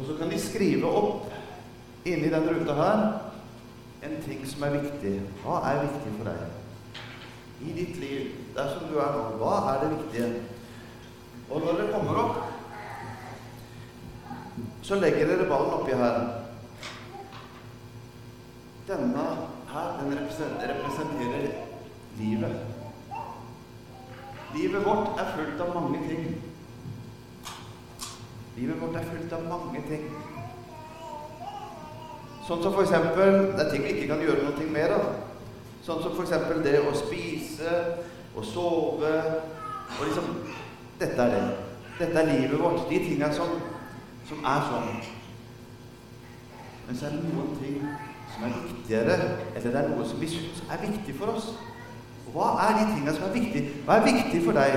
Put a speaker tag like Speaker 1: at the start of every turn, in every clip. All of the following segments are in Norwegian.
Speaker 1: og så kan de skrive opp inni den ruta her en ting som er viktig. Hva er viktig for deg i ditt liv, der som du er nå? Hva er det viktige? Og når dere kommer opp, så legger dere ballen oppi her. Denne her, den representerer livet. Livet vårt er fullt av mange ting. Livet vårt er fullt av mange ting. Sånn som eksempel Det er ting vi ikke kan gjøre noe med. da. Sånn som eksempel det å spise og sove og liksom Dette er det. Dette er livet vårt. De tinga som, som er sånn. Men så er det noen ting som er viktigere, eller det er noe som vi syns er viktig for oss. Og hva er de tinga som er viktige? Hva er viktig for deg?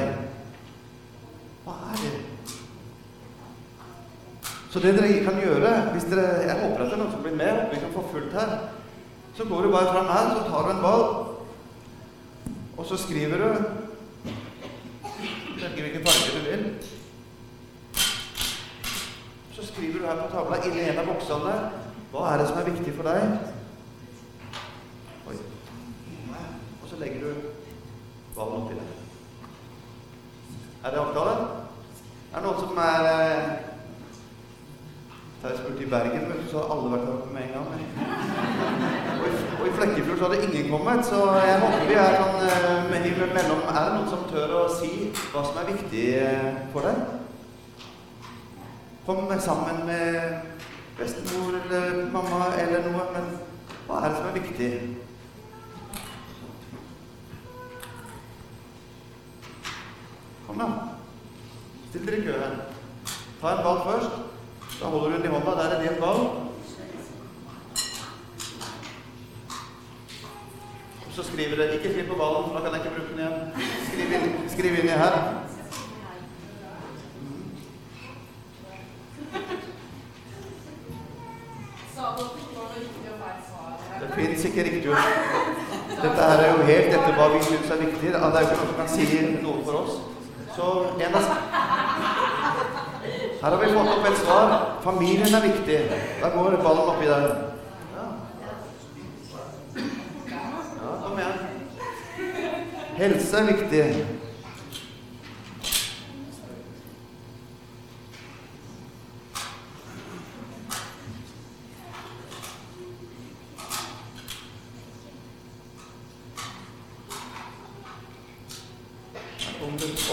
Speaker 1: Hva er det? Så det dere kan gjøre hvis dere, Jeg håper at det er noen som blir med, vi kan få fullt her. Så går du bare fram her, så tar du en ball, og så skriver du Velger hvilken farge du vil. Så skriver du her på tavla inni en av boksene hva er det som er viktig for deg. Oi. Og så legger du ballen oppi der. Er det avtale? Er det noen som er eh, Da jeg spurte i Bergen, så hadde alle vært her med en gang. Og i, og i Flekkefjord så hadde ingen kommet, så jeg håper vi er sånn mellom imellom. Er det noen som tør å si hva som er viktig eh, for deg? Kom sammen med bestemor eller mamma eller noe, men hva er det som er viktig? Kom, da. Still dere i kø her. Ta en ball først. Da holder du den i hånda. Der er det din ball. Så skriver dere Ikke skriv på ballen, for da kan jeg ikke bruke den igjen. Skriv, inn, skriv inni her. Det fins ikke riktig ord. Dette her er jo helt etter hva vi syns er viktig. Det er jo ikke noe som kan si noe for oss. Så en av Her har vi fått opp et svar. Familien er viktig. Da går ballen oppi der. Ja. ja, kom igjen. Helse er viktig.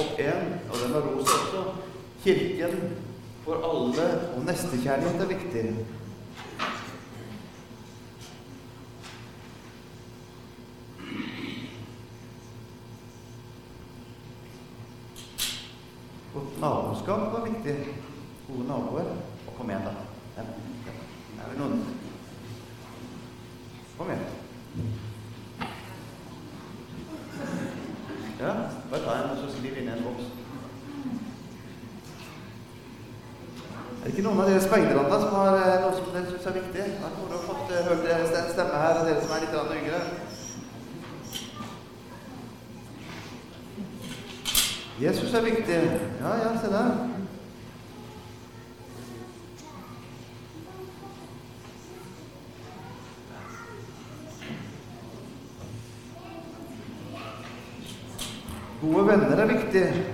Speaker 1: opp en, og den rosa også. Kirken for alle og nestekjærlighet er viktig. Godt naboskap var viktig. Gode naboer. Og kom igjen, da. Ja. Er det noen Kom igjen. Ja, bare ta en og skriv inn i en boks. Er det ikke noen av dere speiderne som har eh, noe som dere syns er viktig? Det noen fått få hørt deres stemme her, og dere som er litt yngre. Jesus er viktig. Ja, ja, se der. Gode venner er viktig.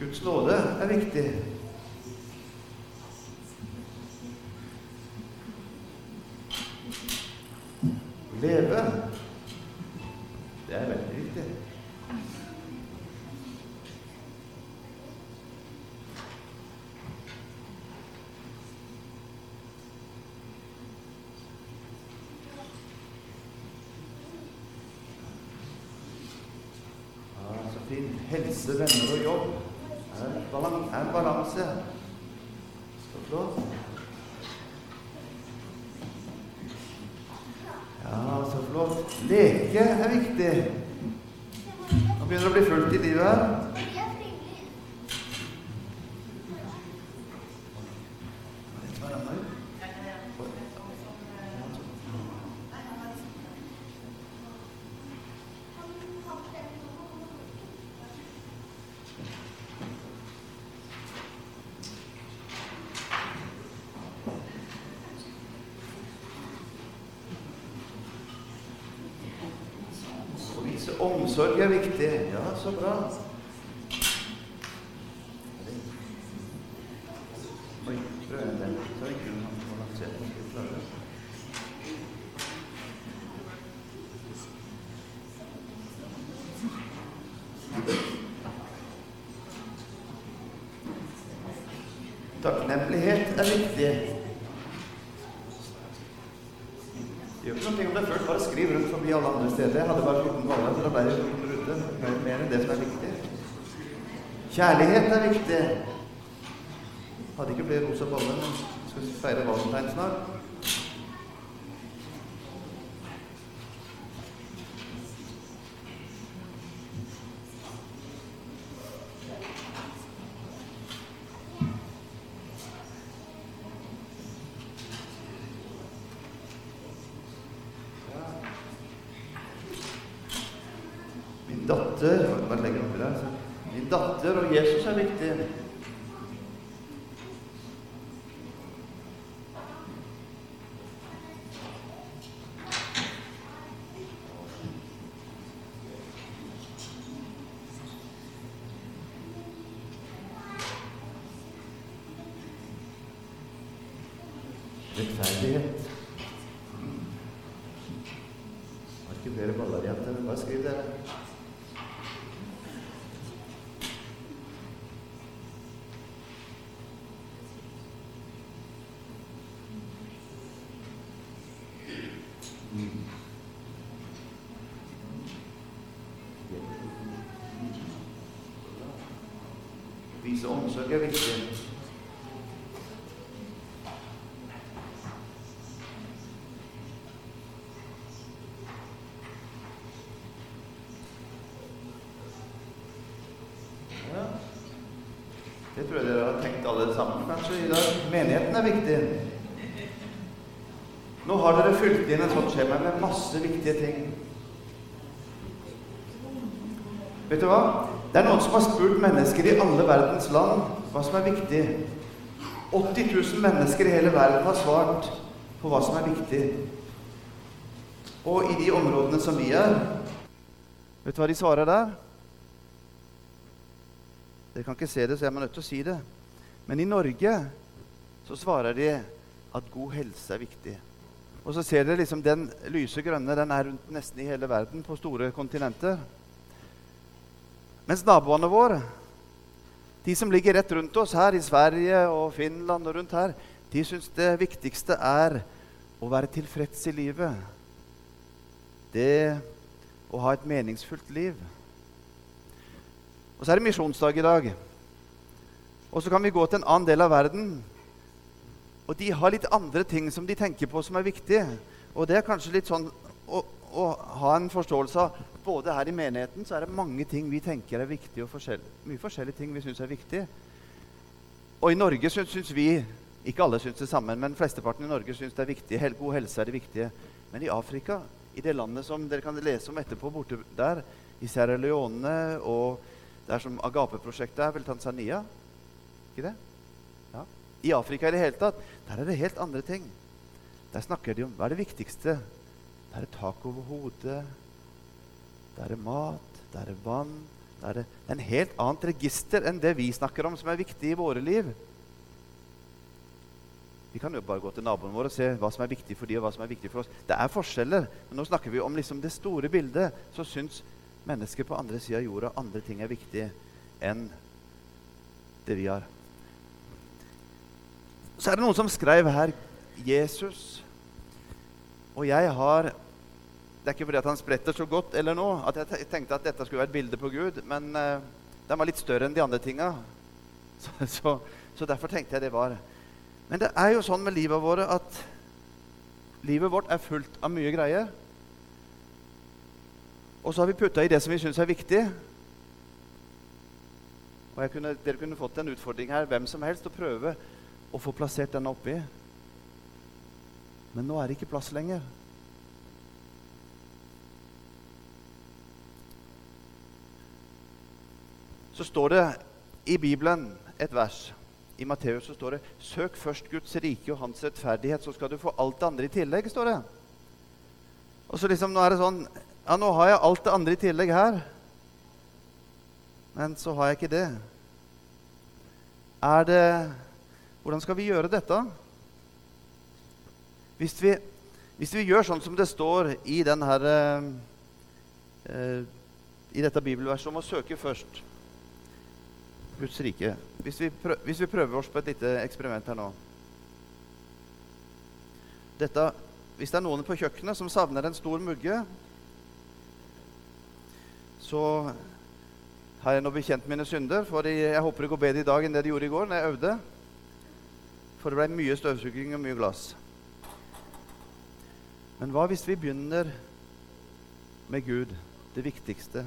Speaker 1: Guds nåde er viktig. Leve, det er veldig viktig. Ja, så fint. Helse, venner og jobb er, er en balanse. Så flott. Ja, så flott. Leke er viktig. Nå begynner det å bli fullt i livet her. Omsorg er viktig. Ja, så bra. Takknemlighet er viktig. Det gjør ikke noe om først rundt forbi alle andre steder. Jeg hadde bare 14 baller, så da ble det 14 ruter. Mer enn det som er viktig. Kjærlighet er viktig. Hadde ikke flere rosa baller, men skal feire valentine snart. Min datter Bare legger den oppi der. så. Min datter og Jesus er viktig. Rettferdighet. Har ikke flere baller igjen. til. Bare skriv det. Vise omsorg er viktig. Det tror jeg dere har tenkt alle sammen kanskje i dag. Menigheten er viktig. Nå har dere fylt inn et sånt skjema med masse viktige ting. Vet du hva? Det er noen som har spurt mennesker i alle verdens land hva som er viktig. 80 000 mennesker i hele verden har svart på hva som er viktig. Og i de områdene som vi er Vet du hva de svarer der? Dere kan ikke se det, så jeg er nødt til å si det. Men i Norge så svarer de at god helse er viktig. Og så ser dere liksom den lyse grønne, den er rundt nesten i hele verden, på store kontinenter. Mens naboene våre, de som ligger rett rundt oss her i Sverige og Finland og rundt her, de syns det viktigste er å være tilfreds i livet. Det å ha et meningsfullt liv. Og så er det misjonsdag i dag. Og så kan vi gå til en annen del av verden. Og de har litt andre ting som de tenker på som er viktige. Og det er kanskje litt sånn å ha en forståelse av Både her i menigheten så er det mange ting vi tenker er viktige, og forskjell, mye forskjellige ting vi syns er viktige. Og i Norge syns, vi Ikke alle syns det samme, men flesteparten i Norge syns det er viktig. God helse er det viktige. Men i Afrika, i det landet som dere kan lese om etterpå borte der, i Sierra Leone og der som Agape-prosjektet er, vel Tanzania? Ikke det? Ja. I Afrika i det hele tatt, der er det helt andre ting. Der snakker de om hva er det viktigste. Der er tak over hodet. Der er mat. Der er vann. Der er en helt annet register enn det vi snakker om, som er viktig i våre liv. Vi kan jo bare gå til naboen vår og se hva som er viktig for de og hva som er viktig for oss. Det er forskjeller, men nå snakker vi om liksom det store bildet. Så syns mennesker på andre sida av jorda andre ting er viktig enn det vi har. Så er det noen som skrev her Jesus. Og jeg har Det er ikke fordi at han spretter så godt eller noe, at jeg tenkte at dette skulle være et bilde på Gud, men uh, den var litt større enn de andre tinga. Så, så, så derfor tenkte jeg det var. Men det er jo sånn med livet våre at livet vårt er fullt av mye greier. Og så har vi putta i det som vi syns er viktig. Og kunne, Dere kunne fått en utfordring her, hvem som helst, å prøve å få plassert den oppi. Men nå er det ikke plass lenger. Så står det i Bibelen et vers. I Matteus så står det 'Søk først Guds rike og hans rettferdighet, så skal du få alt det andre i tillegg'. står det. Og så liksom, nå er det sånn Ja, nå har jeg alt det andre i tillegg her, men så har jeg ikke det. Er det Hvordan skal vi gjøre dette? Hvis vi, hvis vi gjør sånn som det står i, her, eh, i dette bibelverset om å søke først Guds rike hvis vi, prøver, hvis vi prøver oss på et lite eksperiment her nå dette, Hvis det er noen på kjøkkenet som savner en stor mugge, så har jeg nå bekjent mine synder. For jeg håper det går bedre i dag enn det det gjorde i går når jeg øvde. For det ble mye støvsuging og mye glass. Men hva hvis vi begynner med Gud, det viktigste?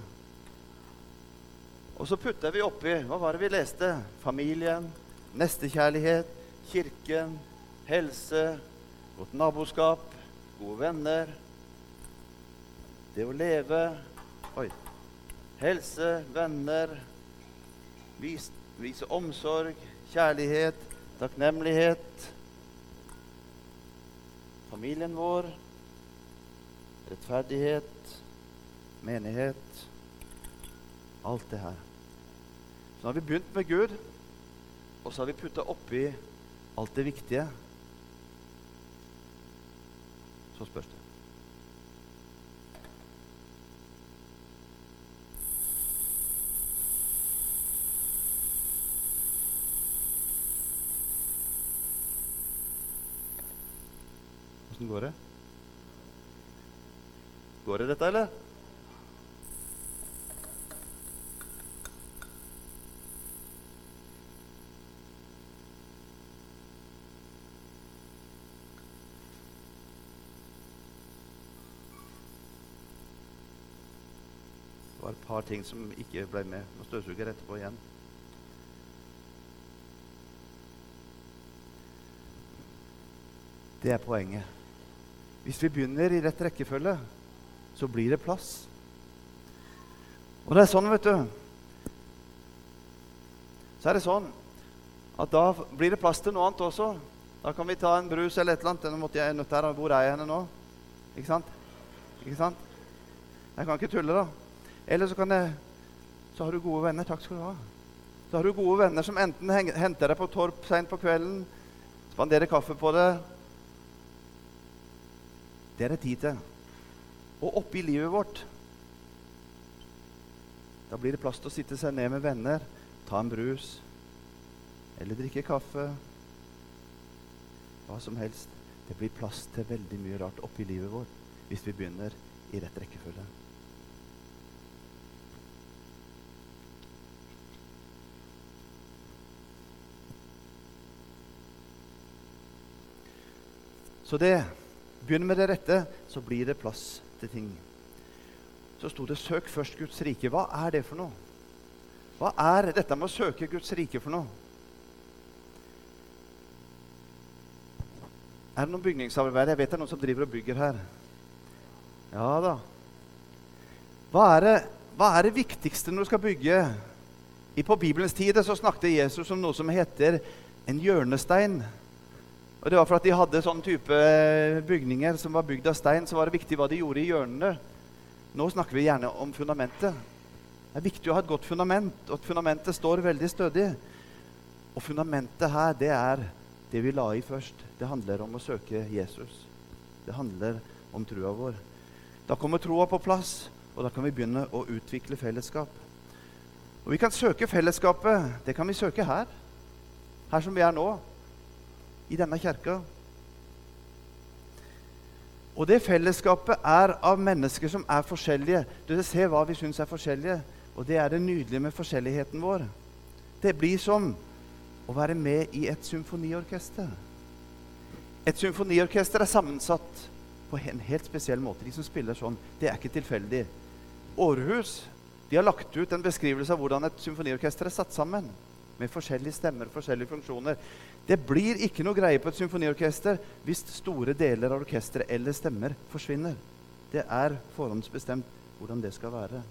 Speaker 1: Og så putter vi oppi Hva var det vi leste? Familien, nestekjærlighet, kirken, helse, godt naboskap, gode venner. Det å leve Oi. Helse, venner, vis, vise omsorg, kjærlighet, takknemlighet. Familien vår, rettferdighet, menighet. Alt det her. Så har vi begynt med Gud, og så har vi putta oppi alt det viktige. Så spørs det. Åssen går det? Går det, dette, eller? Det var et par ting som ikke ble med. Nå støvsuger jeg etterpå igjen. Det er poenget. Hvis vi begynner i rett rekkefølge, så blir det plass. Og det er sånn, vet du Så er det sånn at da blir det plass til noe annet også. Da kan vi ta en brus eller et eller annet. Nå måtte jeg nødt her. Hvor er jeg henne nå? Ikke sant? Ikke sant? Jeg kan ikke tulle, da. Eller så kan jeg Så har du gode venner. Takk skal du ha. Så har du gode venner som enten henter deg på Torp seint på kvelden, spanderer kaffe på deg. Det er det tid til. Og oppi livet vårt Da blir det plass til å sitte seg ned med venner, ta en brus eller drikke kaffe. Hva som helst. Det blir plass til veldig mye rart oppi livet vårt hvis vi begynner i rett rekkefølge. Så det Begynn med det rette, så blir det plass til ting. Så sto det 'søk først Guds rike'. Hva er det for noe? Hva er dette med å søke Guds rike for noe? Er det noen bygningsarbeidere? Jeg vet det er noen som driver og bygger her. Ja da. Hva er det, hva er det viktigste når du skal bygge? I På Bibelens tid så snakket Jesus om noe som heter en hjørnestein. Og det var for at de hadde sånn type bygninger som var bygd av stein, så var det viktig hva de gjorde i hjørnene. Nå snakker vi gjerne om fundamentet. Det er viktig å ha et godt fundament, og at fundamentet står veldig stødig. Og fundamentet her, det er det vi la i først. Det handler om å søke Jesus. Det handler om trua vår. Da kommer troa på plass, og da kan vi begynne å utvikle fellesskap. Og vi kan søke fellesskapet. Det kan vi søke her. Her som vi er nå i denne kirka. Og det fellesskapet er av mennesker som er forskjellige. Du ser hva vi syns er forskjellige, og det er det nydelige med forskjelligheten vår. Det blir som å være med i et symfoniorkester. Et symfoniorkester er sammensatt på en helt spesiell måte. De som spiller sånn, det er ikke tilfeldig. Århus de har lagt ut en beskrivelse av hvordan et symfoniorkester er satt sammen. Med forskjellige stemmer og forskjellige funksjoner. Det blir ikke noe greie på et symfoniorkester hvis store deler av orkesteret eller stemmer forsvinner. Det er forhåndsbestemt hvordan det skal være.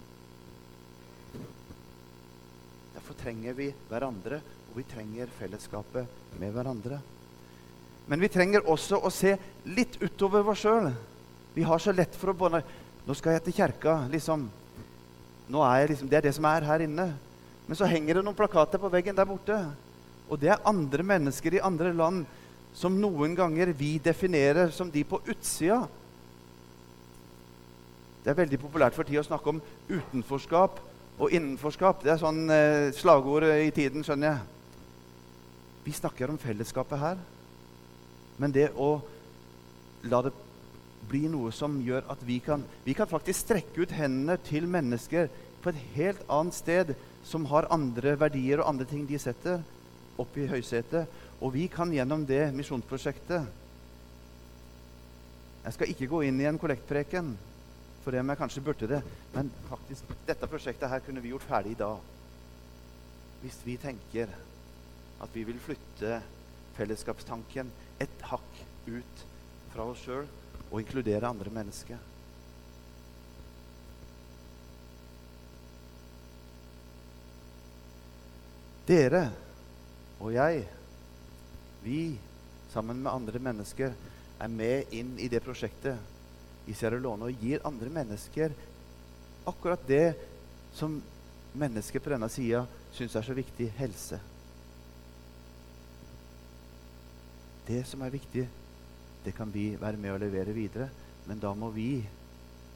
Speaker 1: Derfor trenger vi hverandre, og vi trenger fellesskapet med hverandre. Men vi trenger også å se litt utover oss sjøl. Vi har så lett for å bånde Nå skal jeg til kjerka, liksom. Nå er jeg liksom, Det er det som er her inne. Men så henger det noen plakater på veggen der borte. Og det er andre mennesker i andre land som noen ganger vi definerer som de på utsida. Det er veldig populært for tida å snakke om utenforskap og innenforskap. Det er sånn eh, slagord i tiden, skjønner jeg. Vi snakker om fellesskapet her. Men det å la det bli noe som gjør at vi kan, vi kan faktisk strekke ut hendene til mennesker på et helt annet sted, som har andre verdier og andre ting de setter opp i høysetet. Og vi kan gjennom det misjonsprosjektet Jeg skal ikke gå inn i en kollektpreken, for det om jeg kanskje burde det. Men faktisk, dette prosjektet her kunne vi gjort ferdig i dag. Hvis vi tenker at vi vil flytte fellesskapstanken et hakk ut fra oss sjøl og inkludere andre mennesker. Dere og jeg, vi sammen med andre mennesker, er med inn i det prosjektet i Sierra Leone og gir andre mennesker akkurat det som mennesker på denne sida syns er så viktig helse. Det som er viktig, det kan vi være med å levere videre. Men da må vi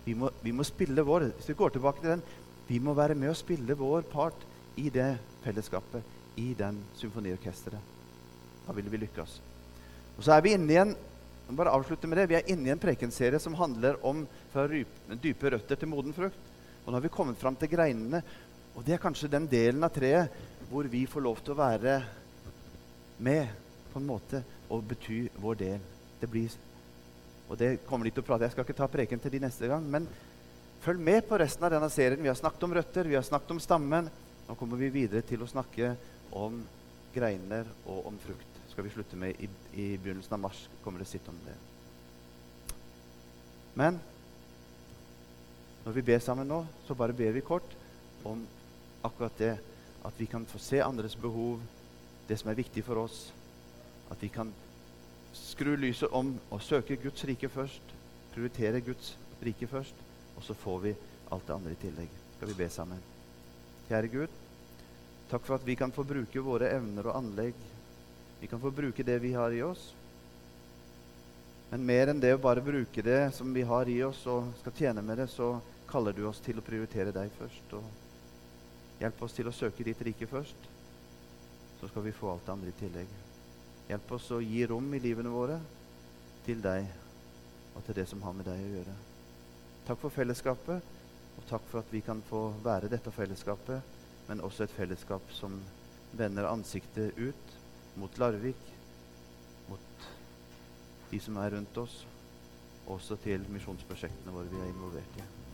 Speaker 1: vi må, vi må spille vår Hvis vi går tilbake til den Vi må være med å spille vår part i det fellesskapet, i den symfoniorkesteret. Da ville vi lykkes. Og så er vi inne i en bare avslutte med det. Vi er inne i en prekenserie som handler om fra dype røtter til moden frukt. Og nå har vi kommet fram til greinene. Og det er kanskje den delen av treet hvor vi får lov til å være med på en måte og bety vår del. Det blir, og det kommer de til å prate Jeg skal ikke ta preken til de neste gang, men følg med på resten av denne serien. Vi har snakket om røtter, vi har snakket om stammen. Nå kommer vi videre til å snakke om greiner og om frukt. skal vi slutte med i, i begynnelsen av mars. kommer det sitt om det. Men når vi ber sammen nå, så bare ber vi kort om akkurat det. At vi kan få se andres behov, det som er viktig for oss. At vi kan skru lyset om og søke Guds rike først. Prioritere Guds rike først. Og så får vi alt det andre i tillegg. Skal vi be sammen? Kjære Gud, takk for at vi kan få bruke våre evner og anlegg. Vi kan få bruke det vi har i oss. Men mer enn det å bare bruke det som vi har i oss, og skal tjene med det, så kaller du oss til å prioritere deg først. Og hjelp oss til å søke ditt rike først. Så skal vi få alt det andre i tillegg. Hjelp oss å gi rom i livene våre til deg og til det som har med deg å gjøre. Takk for fellesskapet, og takk for at vi kan få være dette fellesskapet, men også et fellesskap som vender ansiktet ut mot Larvik, mot de som er rundt oss, og også til misjonsprosjektene våre vi er involvert i.